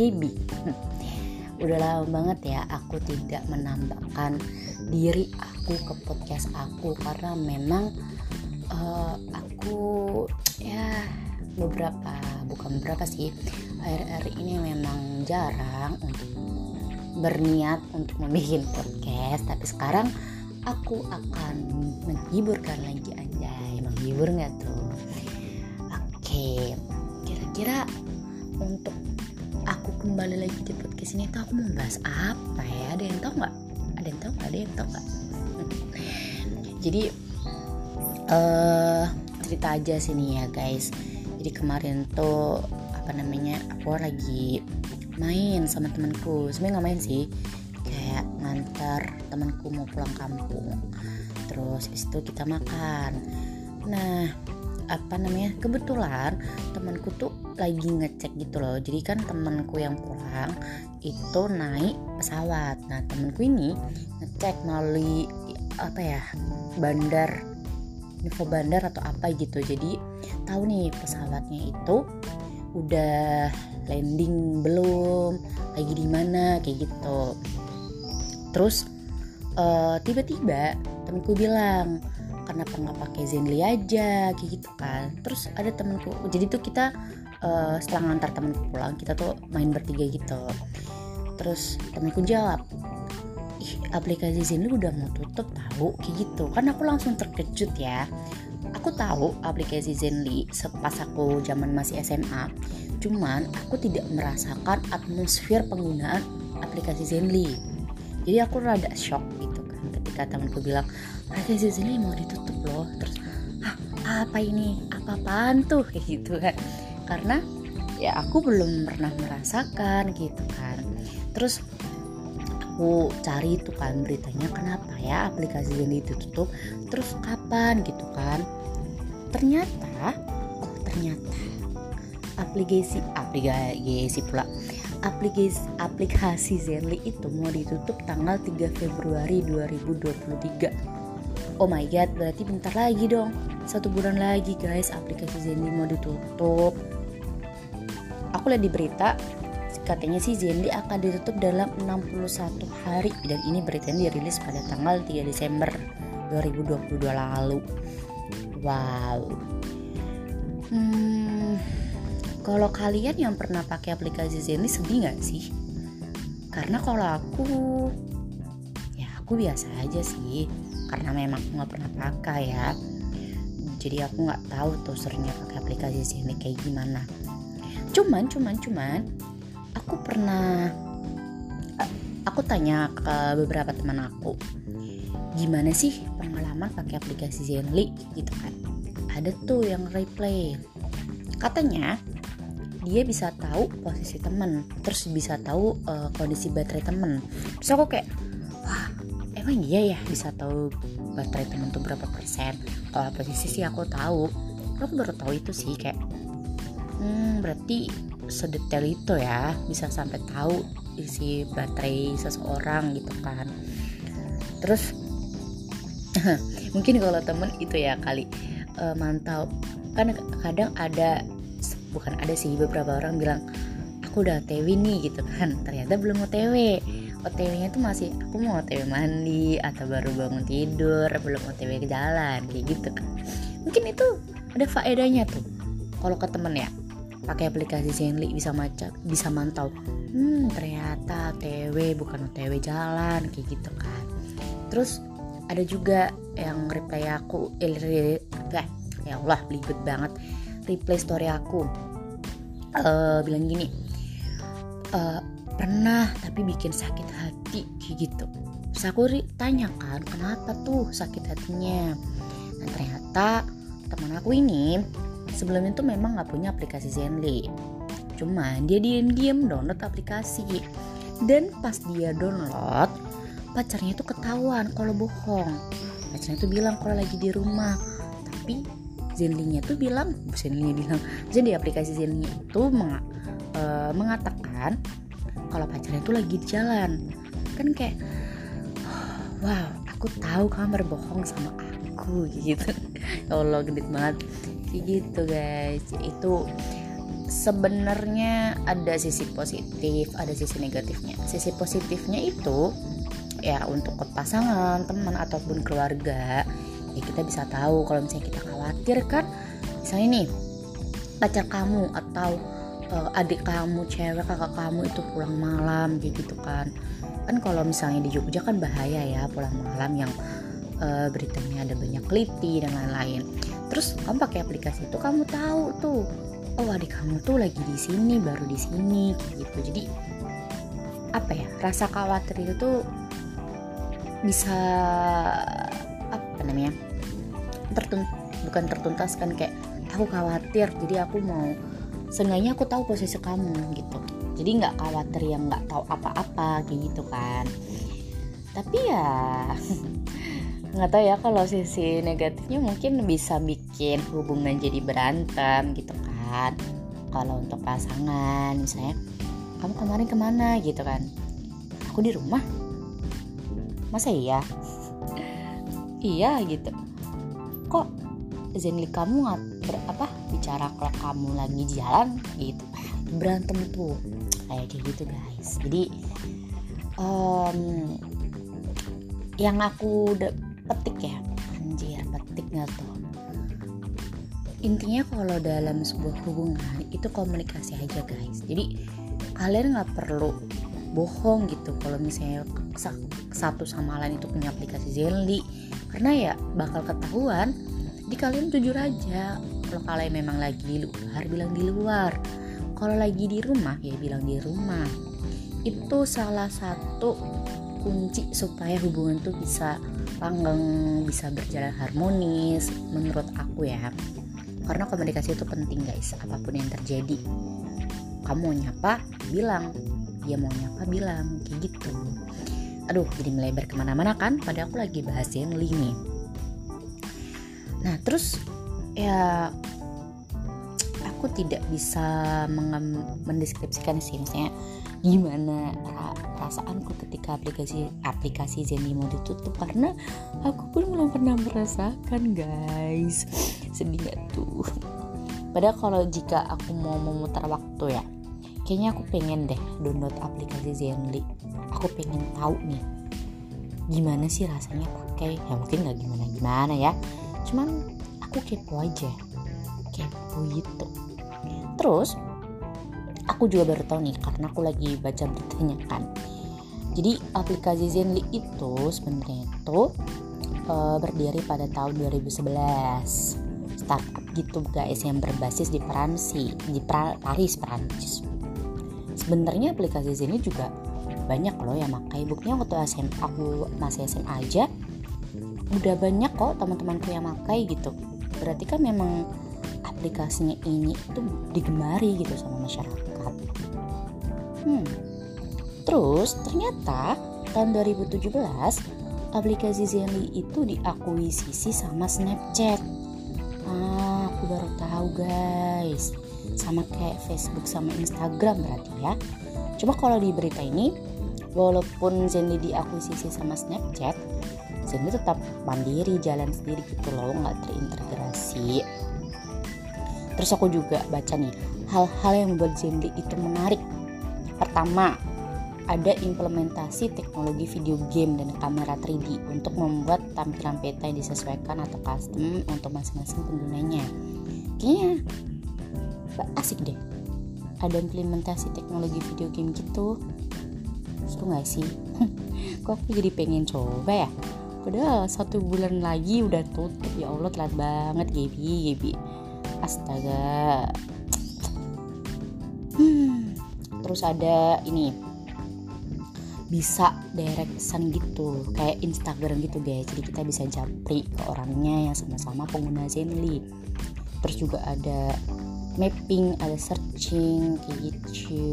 Gaby Udah lama banget ya aku tidak menambahkan diri aku ke podcast aku Karena memang uh, aku ya beberapa, bukan beberapa sih Akhir-akhir ini memang jarang untuk berniat untuk membuat podcast Tapi sekarang aku akan menghiburkan lagi anjay Menghibur gak tuh? Oke, kira-kira untuk aku kembali lagi di podcast ini tuh aku mau bahas apa ya? Ada yang tahu nggak? Ada yang tahu nggak? Ada yang tahu nggak? Jadi uh, cerita aja sini ya guys. Jadi kemarin tuh apa namanya? Aku lagi main sama temanku. Sebenarnya nggak main sih, kayak ngantar temanku mau pulang kampung. Terus habis itu kita makan. Nah, apa namanya kebetulan temanku tuh lagi ngecek gitu loh. Jadi kan temanku yang pulang itu naik pesawat. Nah temanku ini ngecek melalui apa ya bandar info bandar atau apa gitu. Jadi tahu nih pesawatnya itu udah landing belum lagi di mana kayak gitu. Terus uh, tiba-tiba temanku bilang kenapa nggak pakai Zenly aja kayak gitu kan. Terus ada temenku jadi tuh kita uh, setelah ngantar temenku pulang kita tuh main bertiga gitu. Terus temenku jawab ih aplikasi Zenly udah mau tutup tahu kayak gitu. Kan aku langsung terkejut ya. Aku tahu aplikasi Zenly sepas aku zaman masih SMA cuman aku tidak merasakan atmosfer penggunaan aplikasi Zenly. Jadi aku rada shock gitu kan ketika temanku bilang aplikasi sini mau ditutup loh terus Hah, apa ini? Apa apaan tuh? Kayak gitu kan. Karena ya aku belum pernah merasakan gitu kan. Terus aku cari itu kan beritanya kenapa ya aplikasi ini ditutup? Terus kapan? Gitu kan. Ternyata oh ternyata aplikasi aplikasi pula aplikasi aplikasi Zenly itu mau ditutup tanggal 3 Februari 2023 oh my god berarti bentar lagi dong. Satu bulan lagi guys aplikasi Zenly mau ditutup. Aku lihat di berita katanya sih Zenly akan ditutup dalam 61 hari. Dan ini beritanya dirilis pada tanggal 3 Desember 2022 lalu. Wow. Hmm, kalau kalian yang pernah pakai aplikasi Zenly sedih nggak sih? Karena kalau aku ya aku biasa aja sih karena memang aku nggak pernah pakai ya. Jadi aku nggak tahu tuh seringnya pakai aplikasi sini kayak gimana. Cuman cuman cuman aku pernah aku tanya ke beberapa teman aku gimana sih pengalaman pakai aplikasi Zenly? Gitu kan. Ada tuh yang replay katanya dia bisa tahu posisi temen terus bisa tahu uh, kondisi baterai temen. Terus aku kayak emang iya ya bisa tahu baterai temen tuh berapa persen? Kalau posisi sih aku tahu. Aku baru tahu itu sih kayak hmm berarti sedetail itu ya bisa sampai tahu isi baterai seseorang gitu kan. Terus mungkin kalau temen itu ya kali uh, mantau. Kan kadang ada bukan ada sih beberapa orang bilang aku udah OTW nih gitu kan. Ternyata belum OTW OTW-nya tuh masih aku mau OTW mandi atau baru bangun tidur belum OTW ke jalan kayak gitu kan. Mungkin itu ada faedahnya tuh kalau ke temen ya. Pakai aplikasi Zenly bisa macet bisa mantau. Hmm ternyata OTW bukan OTW jalan kayak gitu kan. Terus ada juga yang reply aku eh, ya Allah belibet banget. Reply story aku. Uh, bilang gini uh, pernah tapi bikin sakit hati kayak gitu. Terus aku tanya kan kenapa tuh sakit hatinya? Nah ternyata teman aku ini sebelumnya tuh memang nggak punya aplikasi Zenly. Cuman dia diem-diem download aplikasi. Dan pas dia download pacarnya tuh ketahuan kalau bohong. Pacarnya tuh bilang kalau lagi di rumah. Tapi Zenly-nya tuh bilang Zenly-nya bilang jadi aplikasi Zenly itu meng, uh, mengatakan kalau pacarnya tuh lagi di jalan. Kan kayak wow aku tahu kamu berbohong sama aku gitu. Ya Allah gede banget. Kayak gitu guys. Itu sebenarnya ada sisi positif ada sisi negatifnya. Sisi positifnya itu ya untuk ke pasangan teman ataupun keluarga ya kita bisa tahu kalau misalnya kita khawatir kan. Misalnya nih pacar kamu atau uh, adik kamu cewek kakak kamu itu pulang malam gitu kan. Kan kalau misalnya di Jogja kan bahaya ya pulang malam yang uh, beritanya ada banyak keliti dan lain-lain. Terus kamu pakai aplikasi itu kamu tahu tuh oh adik kamu tuh lagi di sini baru di sini gitu. Jadi apa ya rasa khawatir itu tuh bisa apa namanya tertun bukan tertuntaskan kayak aku khawatir jadi aku mau seenggaknya aku tahu posisi kamu gitu. Jadi nggak khawatir yang nggak tahu apa-apa gitu kan. Tapi ya nggak tahu ya kalau sisi negatifnya mungkin bisa bikin hubungan jadi berantem gitu kan. Kalau untuk pasangan misalnya kamu kemarin ke mana? gitu kan. Aku di rumah. Masa iya? Iya gitu. Kok Zenly kamu nggak berapa bicara kalau kamu lagi jalan gitu. Berantem tuh kayak gitu guys. Jadi um, yang aku petik ya anjir petik nggak tuh? Intinya kalau dalam sebuah hubungan itu komunikasi aja guys. Jadi kalian nggak perlu bohong gitu kalau misalnya satu sama lain itu punya aplikasi Zenly. Karena ya bakal ketahuan di kalian jujur aja kalau kalian memang lagi di luar bilang di luar. Kalau lagi di rumah ya bilang di rumah. Itu salah satu kunci supaya hubungan tuh bisa langgeng bisa berjalan harmonis menurut aku ya. Karena komunikasi itu penting guys. Apa pun yang terjadi. Kamu mau nyapa bilang. Dia mau nyapa bilang. Kayak gitu. Aduh jadi melebar ke mana-mana kan? Pada aku lagi bahas yang nih nah terus ya aku tidak bisa mendeskripsikan sih misalnya gimana perasaanku ketika aplikasi aplikasi Zenimo ditutup karena aku pun belum pernah merasakan guys. Sedih gak tuh? Padahal kalau jika aku mau memutar waktu ya kayaknya aku pengen deh download aplikasi Zenly aku pengen tahu nih gimana sih rasanya pakai? Ya mungkin nggak gimana gimana ya cuman aku kepo aja. Kepo gitu. Terus aku juga baru tahu nih karena aku lagi baca beritanya kan. Jadi aplikasi Zenly itu sebenarnya itu uh, berdiri pada tahun 2011 startup gitu guys yang berbasis di Perancis di Paris Perancis. Sebenarnya aplikasi sini juga banyak loh yang pakai. Buktinya waktu SMA aku masih SMA aja udah banyak kok teman-temanku yang pakai gitu. Berarti kan memang aplikasinya ini itu digemari gitu sama masyarakat. Hmm. terus ternyata tahun 2017 aplikasi Zenly itu diakuisisi sama Snapchat. Ah aku baru tahu guys. Sama kayak Facebook sama Instagram berarti ya. Cuma kalau di berita ini walaupun Zenly diakuisisi sama Snapchat Zenly tetap mandiri jalan sendiri gitu loh nggak terintegrasi. Terus aku juga baca nih hal-hal yang membuat Zenly itu menarik. Pertama ada implementasi teknologi video game dan kamera 3D untuk membuat tampilan peta yang disesuaikan atau custom untuk masing-masing penggunanya. Kayaknya asik deh ada implementasi teknologi video game gitu. Seru gak sih? Kok aku jadi pengen coba ya padahal satu bulan lagi udah tutup. Ya Allah telat banget Gaby. Gaby astaga. Hmm. terus ada ini. Bisa direct pesan gitu kayak Instagram gitu guys. Jadi kita bisa japri ke orangnya yang sama-sama pengguna Zenly. Terus juga ada mapping ada searching kayak gitu.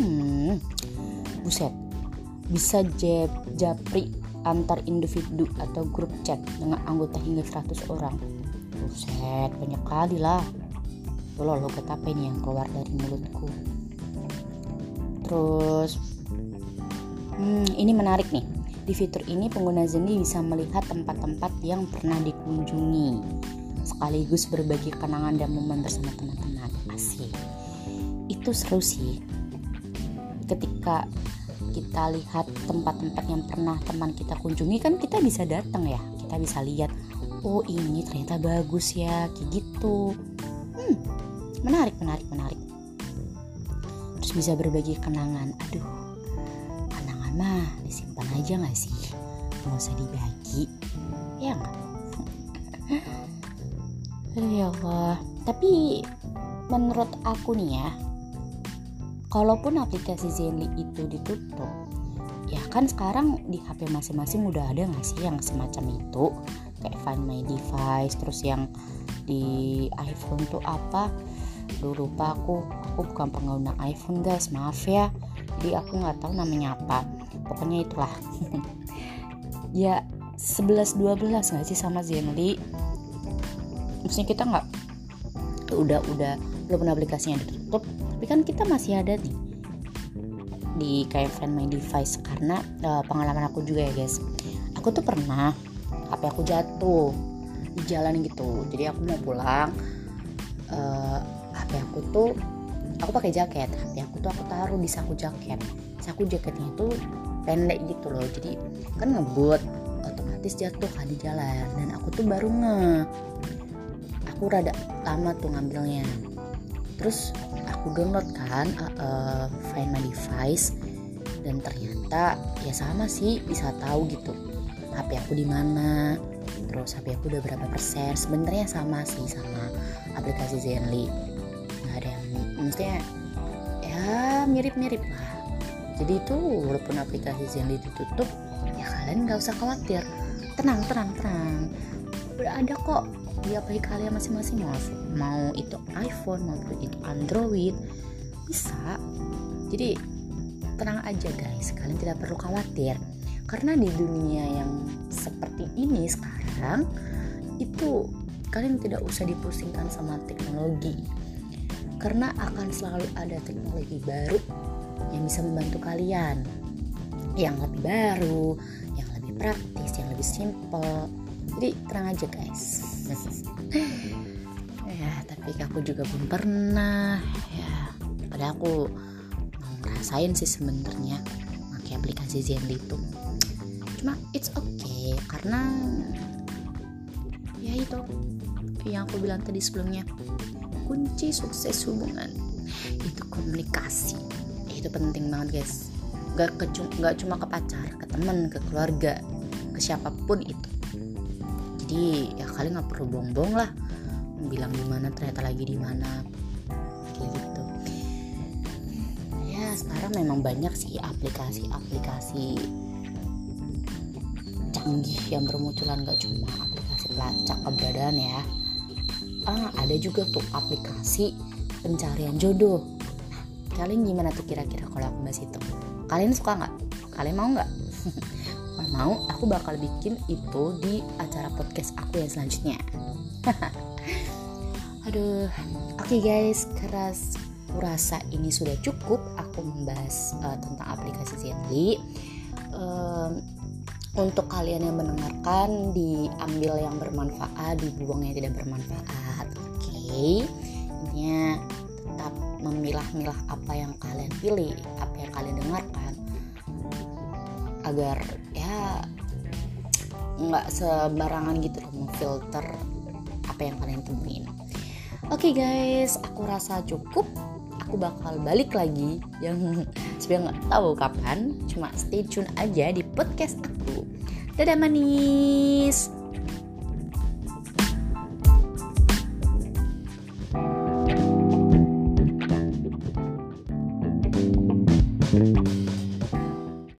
Hmm, buset. Bisa jab, japri antar individu atau grup chat dengan anggota hingga 100 orang. Buset banyak kali lah. Lo lo apa ini yang keluar dari mulutku. Terus hmm, ini menarik nih. Di fitur ini pengguna Zenly bisa melihat tempat-tempat yang pernah dikunjungi sekaligus berbagi kenangan dan momen bersama teman-teman. Asik. Itu seru sih. Ketika kita lihat tempat-tempat yang pernah teman kita kunjungi kan kita bisa datang ya. Kita bisa lihat oh ini ternyata bagus ya kayak gitu. Hmm, menarik menarik menarik. Terus bisa berbagi kenangan. Aduh kenangan mah disimpan aja gak sih? Nggak usah dibagi. Ya nggak? Ya Allah. Tapi menurut aku nih ya kalaupun aplikasi Zenly itu ditutup ya kan sekarang di HP masing-masing udah ada nggak sih yang semacam itu? Kayak Find My Device terus yang di iPhone tuh apa? Duh, lupa aku. Aku bukan pengguna iPhone guys. Maaf ya. Jadi aku nggak tahu namanya apa. Pokoknya itulah. Ya 11-12 nggak sih sama Zenly? Maksudnya kita nggak udah udah walaupun aplikasinya ditutup tapi kan kita masih ada nih di kayak Find My Device. Karena uh, pengalaman aku juga ya guys. Aku tuh pernah HP aku jatuh di jalan gitu. Jadi aku mau pulang uh, eh, HP aku tuh aku pakai jaket. HP aku tuh aku taruh di saku jaket. Saku jaketnya itu pendek gitu loh. Jadi kan ngebut otomatis jatuh kan di jalan. Dan aku tuh baru nge aku rada lama tuh ngambilnya. Terus aku download kan uh, uh, Find My Device. Dan ternyata ya sama sih bisa tahu gitu HP aku di mana terus HP aku udah berapa persen. Sebenarnya sama sih sama aplikasi Zenly. Nggak ada yang maksudnya ya mirip-mirip lah. Jadi itu walaupun aplikasi Zenly ditutup ya kalian nggak usah khawatir. Tenang tenang tenang. Udah ada kok di HP kalian masing-masing mau mau itu iPhone maupun itu Android bisa. Jadi tenang aja guys. Kalian tidak perlu khawatir. Karena di dunia yang seperti ini sekarang itu kalian tidak usah dipusingkan sama teknologi. Karena akan selalu ada teknologi baru yang bisa membantu kalian. Yang lebih baru yang lebih praktis yang lebih simple. Jadi tenang aja guys ya tapi aku juga belum pernah ya. Pada aku mau ngerasain sih sebenarnya pakai aplikasi Zenly itu. Cuma it's okay karena ya itu yang aku bilang tadi sebelumnya kunci sukses hubungan itu komunikasi. Itu penting banget guys. Gak, ke, gak cuma ke pacar ke teman ke keluarga ke siapa pun itu jadi ya kalian nggak perlu bongbong lah. Bilang di mana ternyata lagi di mana. Kayak gitu. Ya sekarang memang banyak sih aplikasi-aplikasi canggih yang bermunculan. Gak cuma aplikasi pelacak keberadaan ya. Ah, ada juga tuh aplikasi pencarian jodoh. Kalian gimana tuh kira-kira kalau aku bahas itu? Kalian suka nggak? Kalian mau nggak mau aku bakal bikin itu di acara podcast aku yang selanjutnya. Aduh oke okay guys keras rasa ini sudah cukup. Aku membahas uh, tentang aplikasi Zenly um, untuk kalian yang mendengarkan diambil yang bermanfaat dibuang yang tidak bermanfaat oke? Okay? intinya tetap memilah-milah apa yang kalian pilih apa yang kalian dengarkan agar nggak sebarangan gitu loh memfilter apa yang kalian temuin. Oke okay guys aku rasa cukup. Aku bakal balik lagi yang sebenarnya nggak tahu kapan. Cuma stay tune aja di podcast aku. Dadah manis